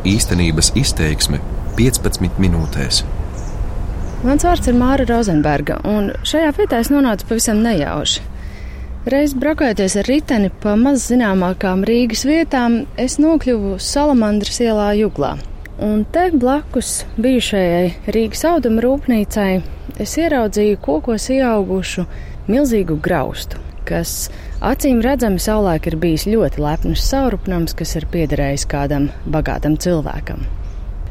Īstenības izteiksme 15 minūtēs. Mans vārds ir Māra Rozenberga, un šajā vietā es nonācu pavisam nejauši. Reiz brakojoties ar riteni pa maz zināmākām Rīgas vietām, es nokļuvu Salamandras ielā Juglā. Un te blakus bijušajai Rīgas auduma rūpnīcai es ieraudzīju kokos ieaugušu milzīgu graustu, kas acīm redzami savulaik ir bijis ļoti lepns saurupnams, kas ir piederējis kādam bagātam cilvēkam.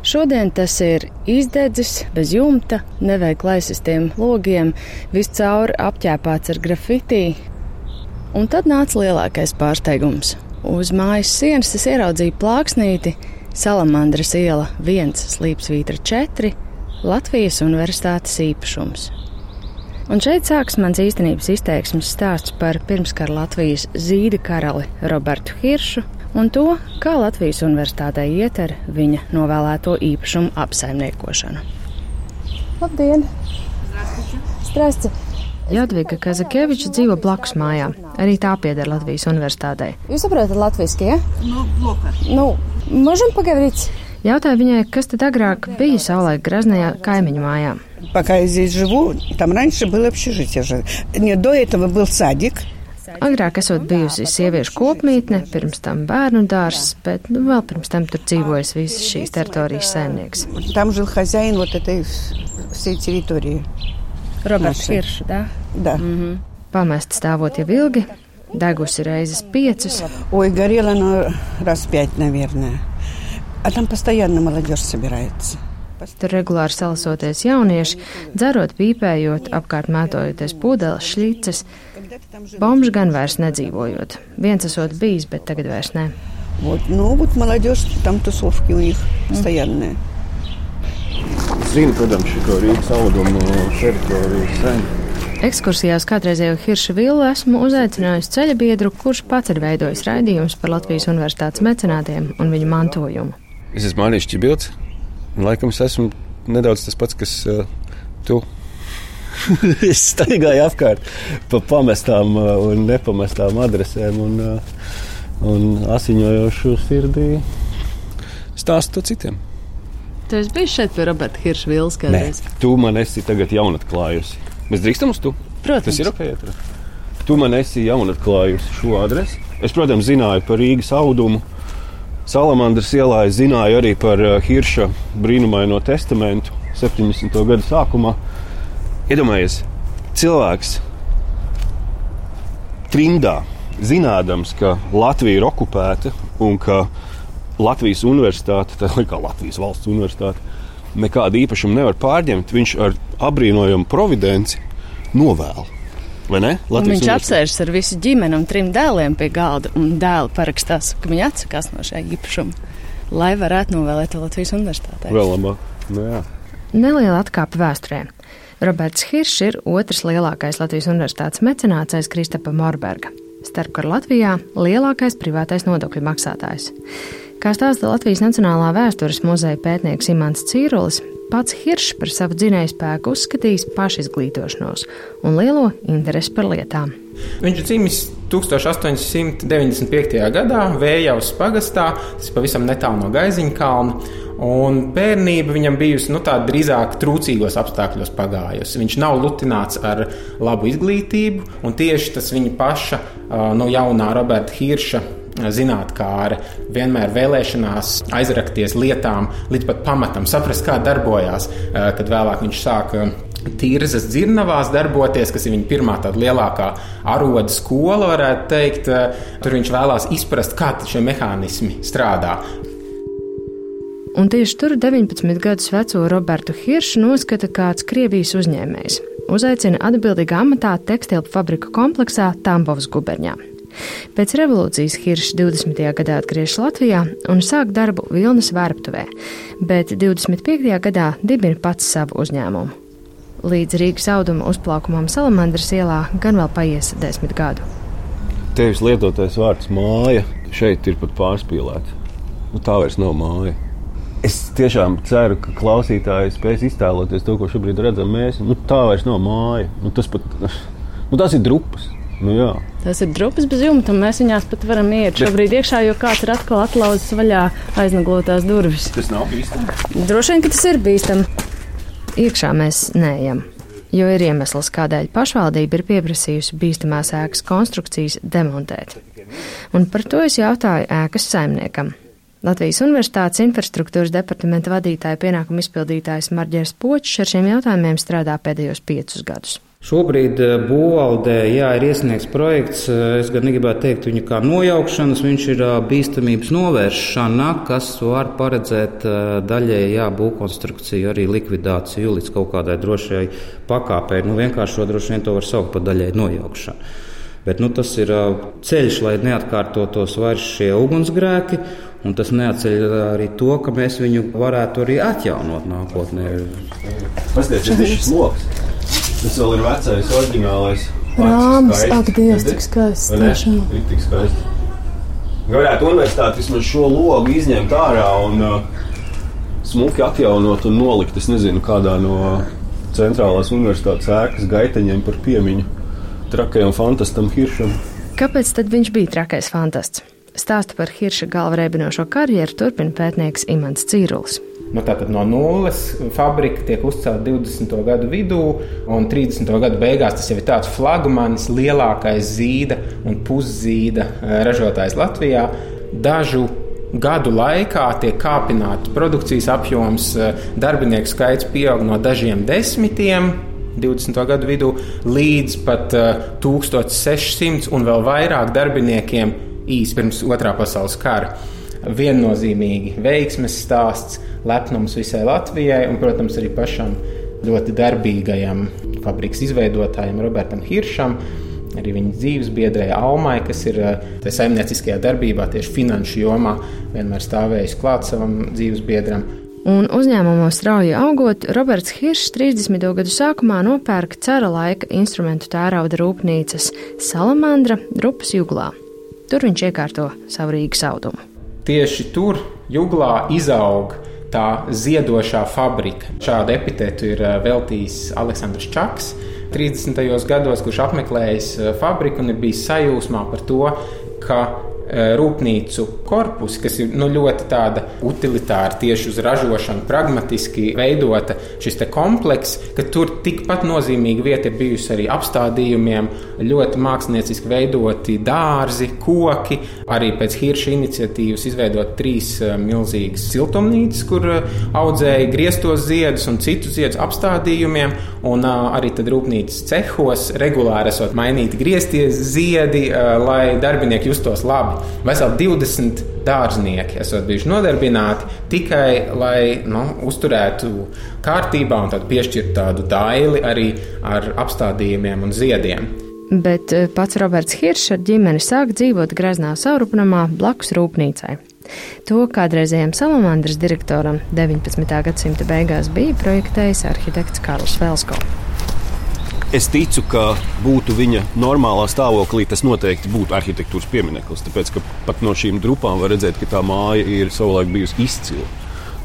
Šodien tas ir izdedzis, bez jumta, neveiklais laisistiem logiem, viscaur apķēpāts ar grafitī. Un tad nāca lielākais pārsteigums. Uz mājas sienas es ieraudzīju plāksnīti Salamandras iela 1, slīpsvītra 4, Latvijas universitātes īpašums. Un šeit sākas mans īstenības izteiksmes stāsts par pirmskara Latvijas zīda karali Robertu Hiršu un to, kā Latvijas universitātē iet ar viņa novēlēto īpašumu apsaimniekošanu. Labdien! Strāsti! Jadviga Kazakeviča dzīvo blakus mājām. Arī tā pieder Latvijas universitātei. Jūs saprotat latviešu, ja? Nu, bloka. Nu, можем поговорить? Jautāju viņai, kas tad agrāk bija savulaik graznajā kaimiņu mājā. Пока я здесь живу, там раньше было общежитие же. Нет, до этого был садик. Agrāk esot bijusi sieviešu kopmītne, pirms tam bērnu dārzs, bet nu, vēl pirms tam tur dzīvojas visas šīs teritorijas saimnieks. Tam žil хозяин вот этой всей территории. Roberts Hirš, да? Да. Mm -hmm. Pamest stāvot jau ilgi, degusi reizes piecas. Ой, горело оно раз пять, наверное. А там постоянно молодежь собирается. Tur regulāri salasoties jaunieši, dzerot, pīpējot, apkārt mētojoties pudeles, šļices. Bomži gan vairs nedzīvojot. Viens esot bijis, bet tagad vairs ne. Вот, ну, вот молодежь, там тусовки у них постоянные. Zinu, protams, šo Rīgas audumu teritoriju sen. Ekskursijās kādreizējo Hirša Villu esmu uzaicinājusi ceļa biedru, kurš pats ir veidojis raidījumus par Latvijas universitātes mecenātiem un viņu mantojumu. Es esmu Mārcis Čibilds. Laikam es esmu nedaudz tas pats, kas uh, tu. es staigāju apkārt pa pamestām uh, un nepamestām adresēm un, uh, un asiņojošu sirdī stāstu to citiem. Tu esi bijis šeit pie Roberta Hirša Vils kādreiz? Tu man esi tagad jaunatklājusi. Mēs drīkstam uz tu? Protams. Tas ir ok. Ietra. Tu man esi jaunatklājusi šo adresi. Es, protams, zināju par Rīgas audumu. Salamandras ielā es zināju arī par uh, Hirša brīnumaino testamentu 70. gada sākumā. Iedomājieties, cilvēks trimdā, zinādams, ka Latvija ir okupēta un ka Latvijas universitāte, tā kā Latvijas valsts universitāte, nekādu īpašumu nevar pārņemt. Viņš ar apbrīnojamu providenci novēl. Viņš apsēžas ar visu ģimeni un trim dēliem pie galda, un dēli parakstās, ka viņi atsakās no šī īpašuma, lai varētu novēlēt Latvijas universitātē. Vēl labāk. Nu, jā. Neliela atkāpe vēsturē. Roberts Hiršs ir otrs lielākais Latvijas universitātes mecenāts aiz Kristapa Morberga. Starpkara Latvijā lielākais privātais nodokļu maksātājs. Kā stāsta Latvijas Nacionālā vēstures muzeja pētnieks Imants Cīrulis, pats Hiršs par savu dzinēju spēku uzskatījis pašizglītošanos un lielo interesi par lietām. Viņš dzimis 1895. gadā Vējavas pagastā, tas ir pavisam netālu no Gaiziņa kalna. Un bērnība viņam bijusi nu, drīzāk trūcīgos apstākļos pagājusi. Viņš nav lutināts ar labu izglītību, un tieši tas viņa paša, no jaunā Roberta Hirša zinātnākāre vienmēr vēlēšanās aizrakties lietām līdz pat pamatam, saprast, kā darbojās, kad vēlāk viņš sāka Tīrzas dzirnavās darboties, kas ir viņa pirmā tāda lielākā aroda skola, varētu teikt. Tur viņš vēlās izprast, kā šie mehānismi strādā. Un tieši tur 19 gadus veco Robertu Hiršu noskata kāds Krievijas uzņēmējs. Uzaicina atbildīgā amatā tekstilu fabriku kompleksā Tambovas guberņā. Pēc revolūcijas Hiršs 20. gadā atgriežas Latvijā un sāk darbu Vilnas vērtuvē, bet 25. gadā dibina pats savu uzņēmumu. Līdz Rīgas auduma uzplaukumam Salamandras ielā gan vēl paies desmit gadu. Tevis lietotais vārds māja šeit ir pat pārspīlēts. Nu, tā vairs nav māja. Es tiešām ceru, ka klausītāji spēs iztēloties to, ko šobrīd redzam mēs. Nu, tā vairs nav māja. Nu, tas, pat, nu, tas ir drupas. Nu, jā. Tas ir drupas bez jumta, un mēs viņās pat varam iet šobrīd iekšā, jo kāds ir atkal atlauzis vaļā aiznaglotās durvis. Tas nav bīstami. Droši vien, ka tas ir bīstami. Iekšā mēs neejam, jo ir iemesls, kādēļ pašvaldība ir pieprasījusi bīstamās ēkas konstrukcijas demontēt. Un par to es jautāju ēkas saimniekam. Latvijas Universitātes infrastruktūras departamenta vadītāja pienākuma izpildītājs Marģers Počs ar šiem jautājumiem strādā pēdējos piecus gadus. Šobrīd eh, būvvaldē jā, ir iesniegts projekts. eh, Es gan negribētu teikt, viņa kā nojaukšanas, viņš ir eh, bīstamības novēršana, kas var paredzēt daļēji būvkonstrukciju, arī likvidāciju līdz kaut kādai drošai pakāpei. Nu, vienkārši to droši vien to var saukt par daļēji nojaukšanu. Bet nu, tas ir ceļš, lai neatkārtotos vairs šie ugunsgrēki. Un tas neatceļ arī to, ka mēs viņu varētu arī atjaunot nākotnē. Paskatieties, šis lokus. Tas vēl ir vecais, oriģinālais. Rāms, ak, Dievs, cik ne? tiešām. Ir tik skaisti. Varētu universitāti vismaz šo logu izņemt ārā un uh, smuki atjaunot un nolikt, es nezinu, kādā no centrālās universitātes ēkas gaiteņiem par piemiņu trakajam fantastam Hiršam. Kāpēc tad viņš bija trakais fantasts? Stāstu par Hirša galvareibinošo karjeru turpina pētnieks Imants Cīrulis. Nu, tātad no nulles fabrika tiek uzcelta 20. gadu vidū, un 30. gadu beigās tas jau ir tāds flagmanis, lielākais zīda un puszīda eh, ražotājs Latvijā. Dažu gadu laikā tiek kāpināts produkcijas apjoms, eh, darbinieku skaits pieaug no dažiem desmitiem. 20. gadu vidū līdz pat uh, 1600 un vēl vairāk darbiniekiem īsi pirms otrā pasaules kara. Viennozīmīgi veiksmes stāsts, lepnums visai Latvijai un, protams, arī pašam ļoti darbīgajam fabriks izveidotājam Robertam Hiršam. Arī viņa dzīves biedrē Almai, kas ir uh, tajā saimnieciskajā darbībā, tieši finanšu jomā, vienmēr stāvējis klāt savam dzīves biedram. Un uzņēmumos strauji augot, Roberts Hiršs 30. gadu sākumā nopērka cara laika instrumentu tērauda rūpnīcas Salamandra drupas juglā. Tur viņš iekārto savu Rīgas audumu. Tieši tur juglā izaug tā ziedošā fabrika. Šādu epitetu ir eh, veltījis Aleksandrs Čaks. 30. gados, kurš apmeklējis eh, fabriku un ir bijis sajūsmā par to, ka rūpnīcu korpusi, kas ir nu, ļoti tāda utilitāra, tieši uz ražošanu, pragmatiski veidota šis komplekss, ka tur tikpat nozīmīga vieta ir bijusi arī apstādījumiem, ļoti mākslinieciski veidoti dārzi, koki. Arī pēc Hirša iniciatīvas izveidot trīs eh, milzīgas siltumnīcas, kur eh, audzēja grieztos ziedus un citus ziedus apstādījumiem, un eh, arī tad rūpnīcas cehos regulāri esot mainīti griezties ziedi, eh, lai darbinieki justos labi. Veseli 20 dārznieki esat bijuši nodarbināti tikai, lai nu, uzturētu kārtībā un piešķirtu tādu daili arī ar apstādījumiem un ziediem. Bet eh, pats Roberts Hiršs ar ģimeni sāk dzīvot Graznā saurupnamā blakus rūpnīcai. To kādreizējiem salamandras direktoram 19. gadsimta beigās bija projektējis arhitekts Karls Velsko. Es ticu, ka būtu viņa normālā stāvoklī, tas noteikti būtu arhitektūras piemineklis. Tāpēc, ka pat no šīm drupām var redzēt, ka tā māja ir savulaik bijusi izcila.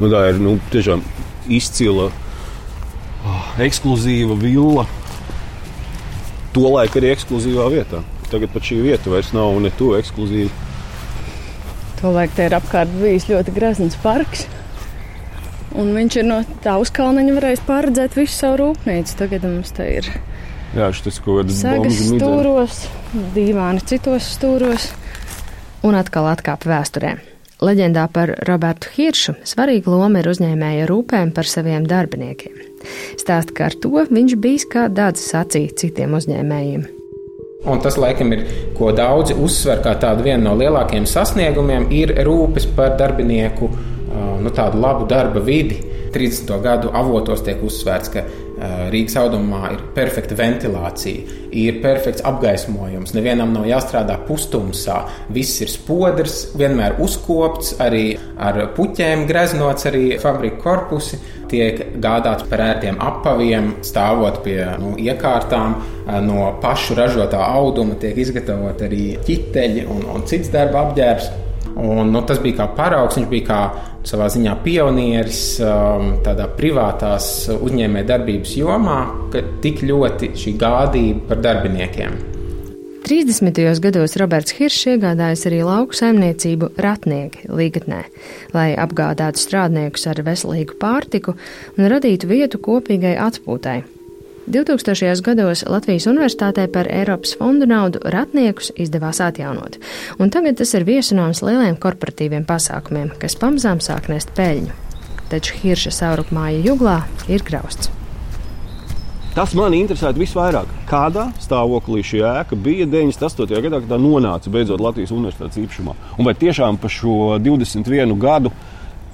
Nu, tā ir nu, tiešām izcila, oh, ekskluzīva villa. Tolaik arī ekskluzīvā vietā. Tagad pat šī vieta vairs nav ne tuvu ekskluzīva. Tolaik te ir apkārt bijis ļoti grezns parks. Un viņš ir no tā uzkalniņa varējis pārredzēt visu savu rūpnīcu. Tagad mums te ir Jā, šis kaut kāds sagas stūros, dīvāni citos stūros un atkal atkāpa vēsturē. Leģendā par Robertu Hiršu svarīga loma ir uzņēmēja rūpēm par saviem darbiniekiem. Stāsta, ka ar to viņš bijis kā dāds sacīt citiem uzņēmējiem. Un tas, laikam, ir, ko daudzi uzsver kā tādu vienu no lielākajiem sasniegumiem, ir rūpes par darbinieku nu, tādu labu darba vidi. 30. gadu avotos tiek uzsvērts, ka Rīgas audumā ir perfekta ventilācija, ir perfekts apgaismojums, nevienam nav jāstrādā pustumsā, viss ir spodrs, vienmēr uzkopts, arī ar puķēm greznots, arī fabrika korpusi. Tiek gādāts par ērtiem apaviem, stāvot pie nu, iekārtām, uh, no pašu ražotā auduma tiek izgatavot arī ķiteļi un, un cits darba apģērbs. Un, nu, tas bija kā paraugs, viņš bija kā savā ziņā pionieris um, tādā privātās uzņēmējdarbības jomā, ka tik ļoti šī gādība par darbiniekiem. 30. gados Roberts Hiršs iegādājas arī lauku saimniecību Ratnieki Līgatnē, lai apgādātu strādniekus ar veselīgu pārtiku un radītu vietu kopīgai atpūtai. 2000. gados Latvijas Universitātē par Eiropas fondu naudu ratniekus izdevās atjaunot, un tagad tas ir viesunāms lieliem korporatīviem pasākumiem, kas pamazām sāk nest peļņu. Taču Hirša saurupmāja juglā ir grausts. Tas man interesētu visvairāk. Kādā stāvoklī šī ēka bija 98. gadā, kad tā nonāca beidzot Latvijas universitātes īpašumā? Un vai tiešām pa šo 21 gadu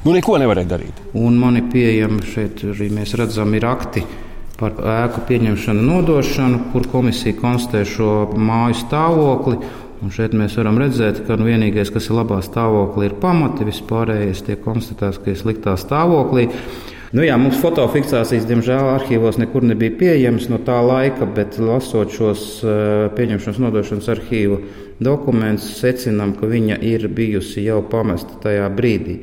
nu, neko nevarēja darīt? Un man ir pieejami šeit arī mēs redzam, ir akti par ēku pieņemšanu, nodošanu, kur komisija konstatē šo māju stāvokli. Un šeit mēs varam redzēt, ka nu, vienīgais, kas ir labā stāvoklī, ir pamati. Vispārējais tiek konstatēts, ka ir sliktā stāvoklī. Nu, jā, mums fotofiksācijas, diemžēl, arhīvos nekur nebija pieejamas no tā laika, bet lasot šos pieņemšanas nodošanas arhīvu dokumentus, secinām, ka viņa ir bijusi jau pamesta tajā brīdī.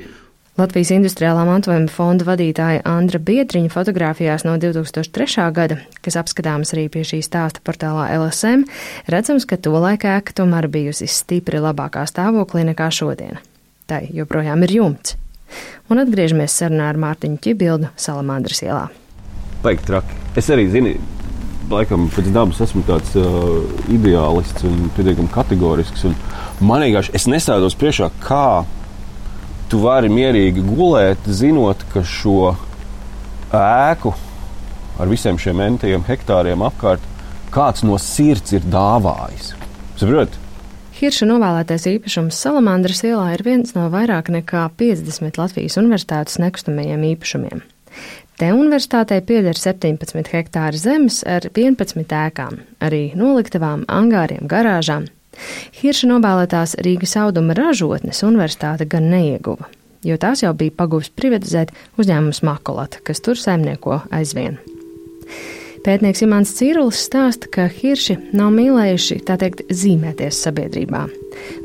Latvijas Industriālā mantojuma fonda vadītāja Andra Biedriņa fotografijās no 2003. gada, kas apskatāmas arī pie šī stāsta portālā LSM, redzams, ka tolaik ēka tomēr bijusi stipri labākā stāvoklī nekā šodien. Tai joprojām ir jumts un atgriežamies sarunā ar Mārtiņu Čibildu Salamandras ielā. Baigi traki. Es arī zinu, laikam pēc dabas esmu tāds uh, ideālists un pietiekami kategorisks. Un man vienkārši es nestādos priekšā, kā tu vari mierīgi gulēt, zinot, ka šo ēku ar visiem šiem entiem hektāriem apkārt kāds no sirds ir dāvājis. Saprotiet? Hirša novēlētais īpašums Salamandras ielā ir viens no vairāk nekā 50 Latvijas universitātes nekustamajiem īpašumiem. Te universitātei pieder 17 hektāri zemes ar 11 ēkām, arī noliktavām, angāriem, garāžām. Hirša novēlētās Rīgas auduma ražotnes universitāte gan neieguva, jo tās jau bija pagūs privatizēt uzņēmums Makulata, kas tur saimnieko aizvien. Pētnieks Imants Cīrulis stāsta, ka hirši nav mīlējuši, tā teikt, zīmēties sabiedrībā,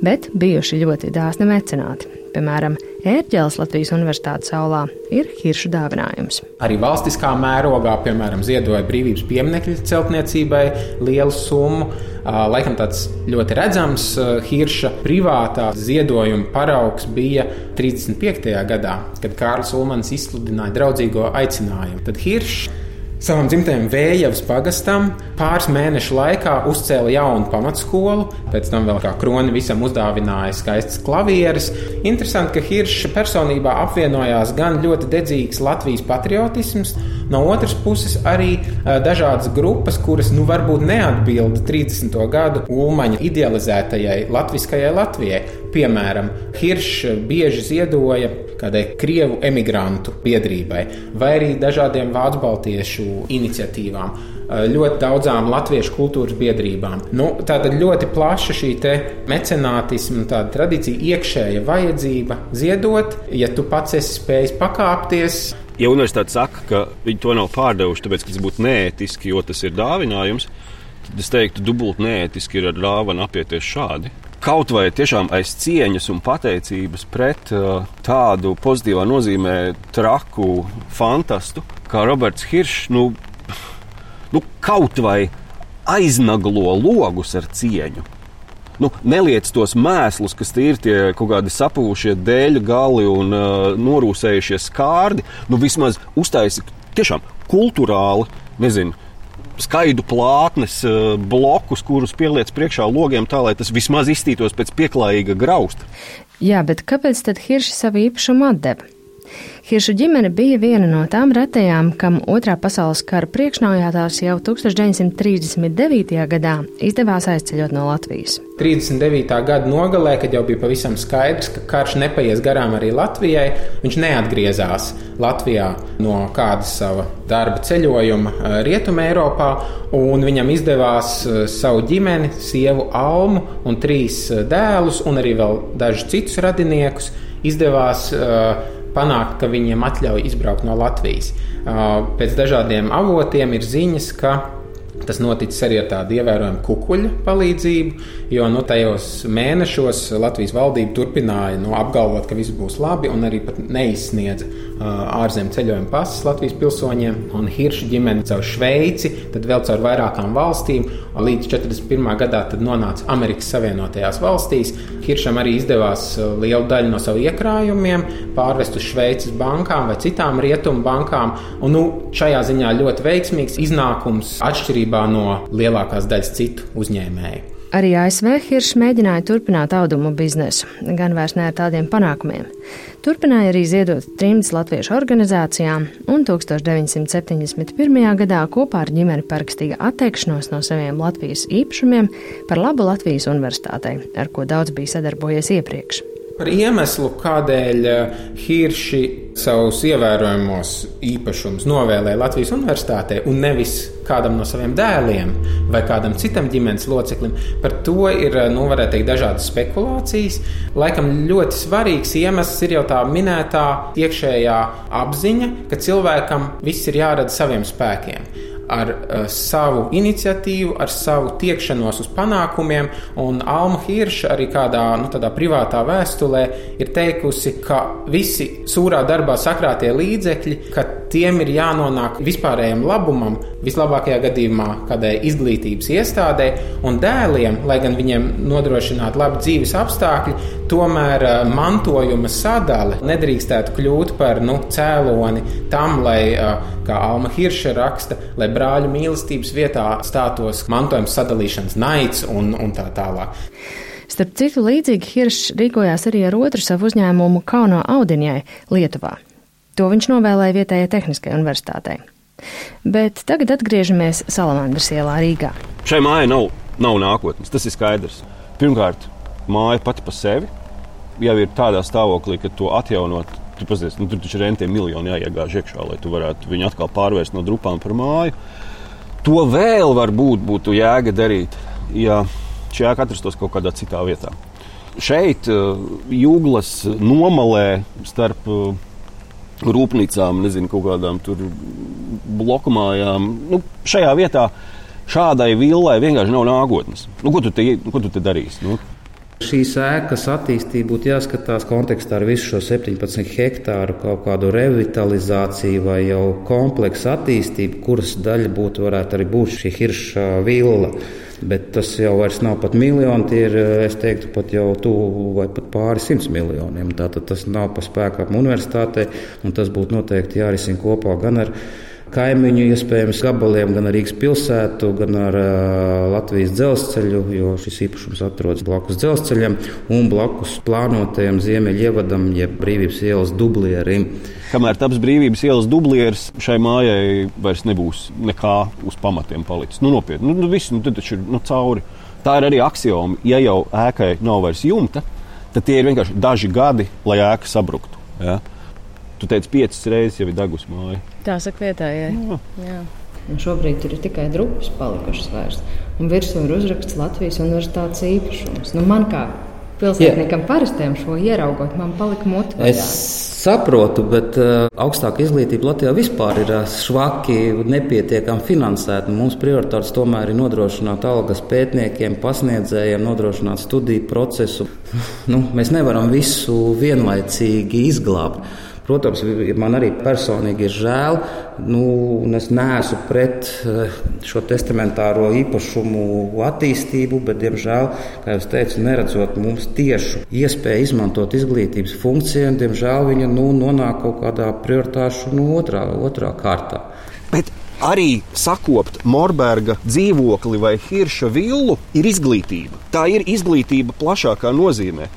bet bijuši ļoti dāsni mecenāti. Piemēram, ērģeles Latvijas Universitātes aulā ir hiršu dāvinājums. Arī valstiskā mērogā, piemēram, ziedoja brīvības pieminiekļu celtniecībai lielu summu. Laikam tāds ļoti redzams hirša privātā ziedojuma paraugs bija 35. gadā, kad Kārlis Ulmans izsludināja draudzīgo aicinājumu. Tad hiršs Savam dzimtajam Vējavas pagastam pāris mēnešu laikā uzcēla jaunu pamatskolu, pēc tam vēl kā kroni visam uzdāvināja skaistas klavieres. Interesanti, ka Hirša personībā apvienojās gan ļoti dedzīgs Latvijas patriotisms, no otras puses arī dažādas grupas, kuras nu varbūt neatbilda 30. gadu Ulmaņa idealizētajai latviskajai Latvijai. Piemēram, Hiršs bieži ziedoja kādai krievu emigrantu biedrībai vai arī dažādiem vācu baltiešu iniciatīvām. Ļoti daudzām latviešu kultūras biedrībām. Nu, tāda ļoti plaša šī mecenātisma tradīcija, iekšēja vajadzība ziedot, ja tu pats esi spējis pakāpties, Ja universitāte saka, ka viņi to nav pārdevuši, tāpēc, tas būtu neētiski, jo tas ir dāvinājums, tad es teiktu, dubult neētiski ir ar dāvanu apieties šādi kaut vai tiešām aiz cieņas un pateicības pret uh, tādu pozitīvā nozīmē traku fantastu kā Roberts Hiršs, nu, nu kaut vai aiznaglo logus ar cieņu. Nu, neliec tos mēslus, kas ir tie kaut kādi sapūšie dēļu gali un uh, norūsējušie skārdi. Nu, vismaz uztaisi tiešām kultūrāli, nezinu, skaidu plātnes, eh, blokus, kurus pieliec priekšā logiem, tā lai tas vismaz izstītos pēc pieklājīga grausta. Jā, bet kāpēc tad Hirši savu īpašumu atdeva? Hiršu ģimene bija viena no tām retajām, kam otrā pasaules kara priekšnaujātās jau 1939. gadā izdevās aizceļot no Latvijas. 39. gada nogalē, kad jau bija pavisam skaidrs, ka karš nepaies garām arī Latvijai, viņš neatgriezās Latvijā no kāda sava darba ceļojuma eh, Rietumē Eiropā, un viņam izdevās eh, savu ģimeni, sievu Almu un trīs eh, dēlus, un arī vēl dažus citus radiniekus izdevās uh, panākt, ka viņiem atļauj izbraukt no Latvijas. Pēc dažādiem avotiem ir ziņas, ka Tas noticis arī ar tādu ievērojumu kukuļu palīdzību, jo nu, tajos mēnešos Latvijas valdība turpināja nu, apgalvot, ka viss būs labi, un arī neizsniedza ārzemju ceļojuma pases Latvijas pilsoņiem. Un Hirša ģimene caur Šveici, tad vēl caur vairākām valstīm, līdz 41. gadā nonāca Amerikas Savienotajās valstīs. Hiršam arī izdevās lielu daļu no saviem iekrājumiem pārvest uz Šveices bankām vai citām rietumu bankām. Un, nu, šajā ziņā ļoti veiksmīgs iznākums atšķirībā no lielākās daļas citu uzņēmēju. Arī ASV Hiršs mēģināja turpināt audumu biznesu, gan vairs ne ar tādiem panākumiem. Turpināja arī ziedot trimdas latviešu organizācijām, un 1971. gadā kopā ar ģimeni parakstīja atteikšanos no saviem Latvijas īpašumiem par labu Latvijas universitātei, ar ko daudz bija sadarbojies iepriekš. Par iemeslu, kādēļ eh, Hirši savus ievērojamos īpašumus novēlēja Latvijas universitātē un nevis kādam no saviem dēliem vai kādam citam ģimenes loceklim, par to ir eh, nu, teikt, dažādas spekulācijas. Laikam ļoti svarīgs iemesls ir jau tā minētā iekšējā apziņa, ka cilvēkam viss ir jārada saviem spēkiem ar uh, savu iniciatīvu, ar savu tiekšanos uz panākumiem. Un Alma Hirša arī kādā nu, privātā vēstulē ir teikusi, ka visi sūrā darbā sakrātie līdzekļi, ka tiem ir jānonāk vispārējiem labumam, vislabākajā gadījumā kādai izglītības iestādē, un dēliem, lai gan viņiem nodrošinātu labi dzīves apstākļi, tomēr uh, mantojuma sadale nedrīkstētu kļūt par nu, cēloni tam, lai, uh, kā Alma Hirša raksta, lai brāļu mīlestības vietā stātos mantojuma sadalīšanas naids un, un tā tālāk. Starp citu, līdzīgi Hiršs rīkojās arī ar otru savu uzņēmumu Kauno Audiņai, Lietuvā. To viņš novēlēja vietējai tehniskajai universitātei. Bet tagad atgriežamies Salamandras ielā Rīgā. Šai mājai nav, nav nākotnes, tas ir skaidrs. Pirmkārt, māja pati par sevi jau ir tādā stāvoklī, ka to atjaunot Tu pazies, nu, tur taču rentiem miljoni jāiegāž iekšā, lai tu varētu viņu atkal pārvērst no drupām par māju. To vēl varbūt būtu jēga darīt, ja šī ēka atrastos kaut kādā citā vietā. Šeit, uh, jūglas nomalē starp uh, rūpnīcām, nezinu, kaut kādām bloku mājām, nu, šajā vietā šādai villai vienkārši nav nākotnes. Nu, ko, tu te, ko tu te darīsi? Nu, Šīs ēkas attīstība būtu jāskatās kontekstā ar visu šo 17 hektāru kaut kādu revitalizāciju vai jau kompleksu attīstību, kuras daļa būtu varētu arī būt šī hirša villa. Bet tas jau nav pat miljoni, tie ir, es teiktu, pat jau tuvu vai pat pāri simts miljoniem. Tātad tas nav pa spēkām universitātei, un tas būtu noteikti jārisina kopā gan ar kaimiņu iespējams gabaliem, gan ar Rīgas pilsētu, gan ar Latvijas dzelzceļu, jo šis īpašums atrodas blakus dzelzceļam un blakus plānotajam ziemeļievadam, jeb brīvības ielas dublierim. Kamēr taps brīvības ielas dublieris, šai mājai vairs nebūs nekā uz pamatiem palicis. Nu, nopietni, nu, nu, viss nu, taču ir nu, cauri. Tā ir arī axioma. Ja jau ēkai nav vairs jumta, tad tie ir vienkārši daži gadi, lai ēka sabruktu. Ja? Tu teici, piecas reizes jau ir degusi māja. Tā saka vietējai. Jā. Jā. Un šobrīd tur ir tikai drupas palikušas vairs. Un virsū ir uzraksts Latvijas universitātes īpašums. Nu, man kā pilsētniekam parastiem šo ieraugot, man palika motivācija. Es saprotu, bet uh, augstāka izglītība Latvijā vispār ir uh, švaki un nepietiekami finansēta. Mums prioritārs tomēr ir nodrošināt algas pētniekiem, pasniedzējiem, nodrošināt studiju procesu. nu, mēs nevaram visu vienlaicīgi izglābt. Protams, man arī personīgi ir žēl, nu, un es neesmu pret eh, šo testamentāro īpašumu attīstību, bet, diemžēl, kā jau teicu, neredzot mums tiešu iespēju izmantot izglītības funkciju, diemžēl viņa nu, nonāk kaut kādā prioritāšu nu, otrā, otrā kārtā. Bet arī sakopt Morberga dzīvokli vai Hirša villu ir izglītība. Tā ir izglītība plašākā nozīmē.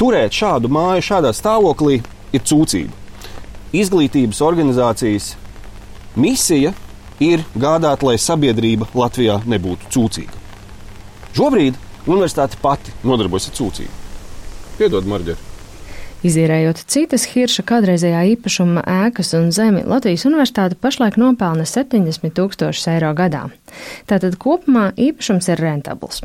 Turēt šādu māju šādā stāvoklī ir cūcība izglītības organizācijas misija ir gādāt, lai sabiedrība Latvijā nebūtu cūcīga. Šobrīd universitāte pati nodarbojas ar cūcību. Piedod, Marģeri! Izīrējot citas Hirša kādreizējā īpašuma ēkas un zemi, Latvijas universitāte pašlaik nopelna 70 tūkstošus eiro gadā. Tātad kopumā īpašums ir rentabls.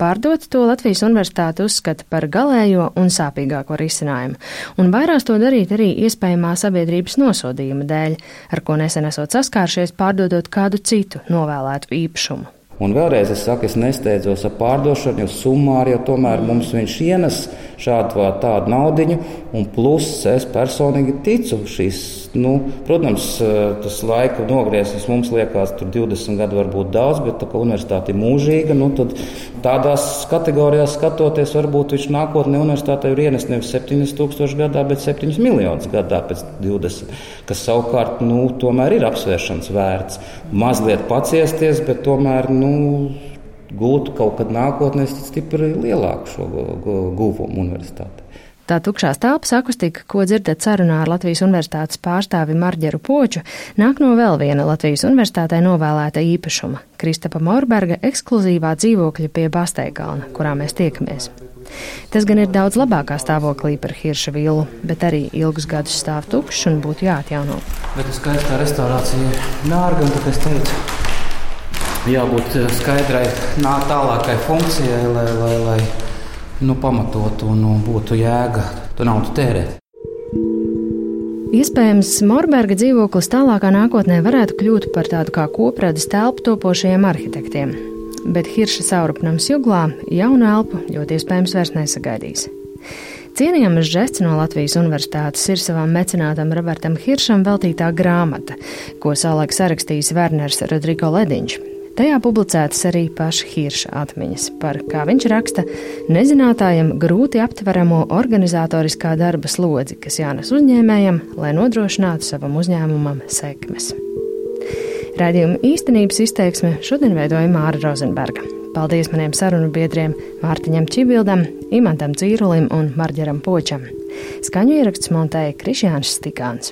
Pārdot to Latvijas universitāte uzskata par galējo un sāpīgāko risinājumu, un vairās to darīt arī iespējamā sabiedrības nosodījuma dēļ, ar ko nesen esot saskāršies pārdodot kādu citu novēlētu īpašumu. Un vēlreiz es saku, es nesteidzos ar pārdošanu, jo summāri jau tomēr mums viņš ienes šādu vai tādu naudiņu, un plus es personīgi ticu šīs, nu, protams, tas laika nogrieznis mums liekas, tur 20 gadu var būt daudz, bet tā kā universitāte ir mūžīga, nu, tad tādās kategorijās skatoties, varbūt viņš nākotnē universitātē ir ienes nevis 70 tūkstoši gadā, bet 7 miljonus gadā pēc 20, kas savukārt, nu, tomēr ir apsvēršanas vērts. Mazliet paciesties, bet tomēr, nu, gūtu kaut kad nākotnē stipri lielāku šo guvumu universitātē. Tā tukšās telpas akustika, ko dzirdat sarunā ar Latvijas Universitātes pārstāvi Marģeru Poču, nāk no vēl viena Latvijas Universitātē novēlēta īpašuma - Kristapa Morberga ekskluzīvā dzīvokļa pie Basteigalna, kurā mēs tiekamies. Tas gan ir daudz labākā stāvoklī par Hirša vilu, bet arī ilgus gadus stāv tukšs un būtu jāatjauno. Bet tas skaistā restaurācija ir nārga, un tāpēc teicu, jābūt eh, skaidrai, nā, tālākai funkcijai, lai, lai, lai nu, pamatotu un nu, būtu jēga to naudu tērēt. Iespējams, Morberga dzīvoklis tālākā nākotnē varētu kļūt par tādu kā kopradas telpu topošajiem arhitektiem. Bet Hirša saurupnams juglā jaunu elpu ļoti iespējams vairs nesagaidīs. Cienījams žests no Latvijas Universitātes ir savam mecenātam Robertam Hiršam veltītā grāmata, ko savulaik sarakstījis Werners Rodrigo Lediņš, Tajā publicētas arī paša Hirša atmiņas par, kā viņš raksta, nezinātājam grūti aptveramo organizatoriskā darba slodzi, kas jānes uzņēmējam, lai nodrošinātu savam uzņēmumam sekmes. Radījuma īstenības izteiksme šodien veidoja Māra Rozenberga. Paldies maniem sarunu biedriem Mārtiņam Čibildam, Imantam Cīrulim un Marģeram Počam. Skaņu ieraksts montēja Krišjāns Stikāns.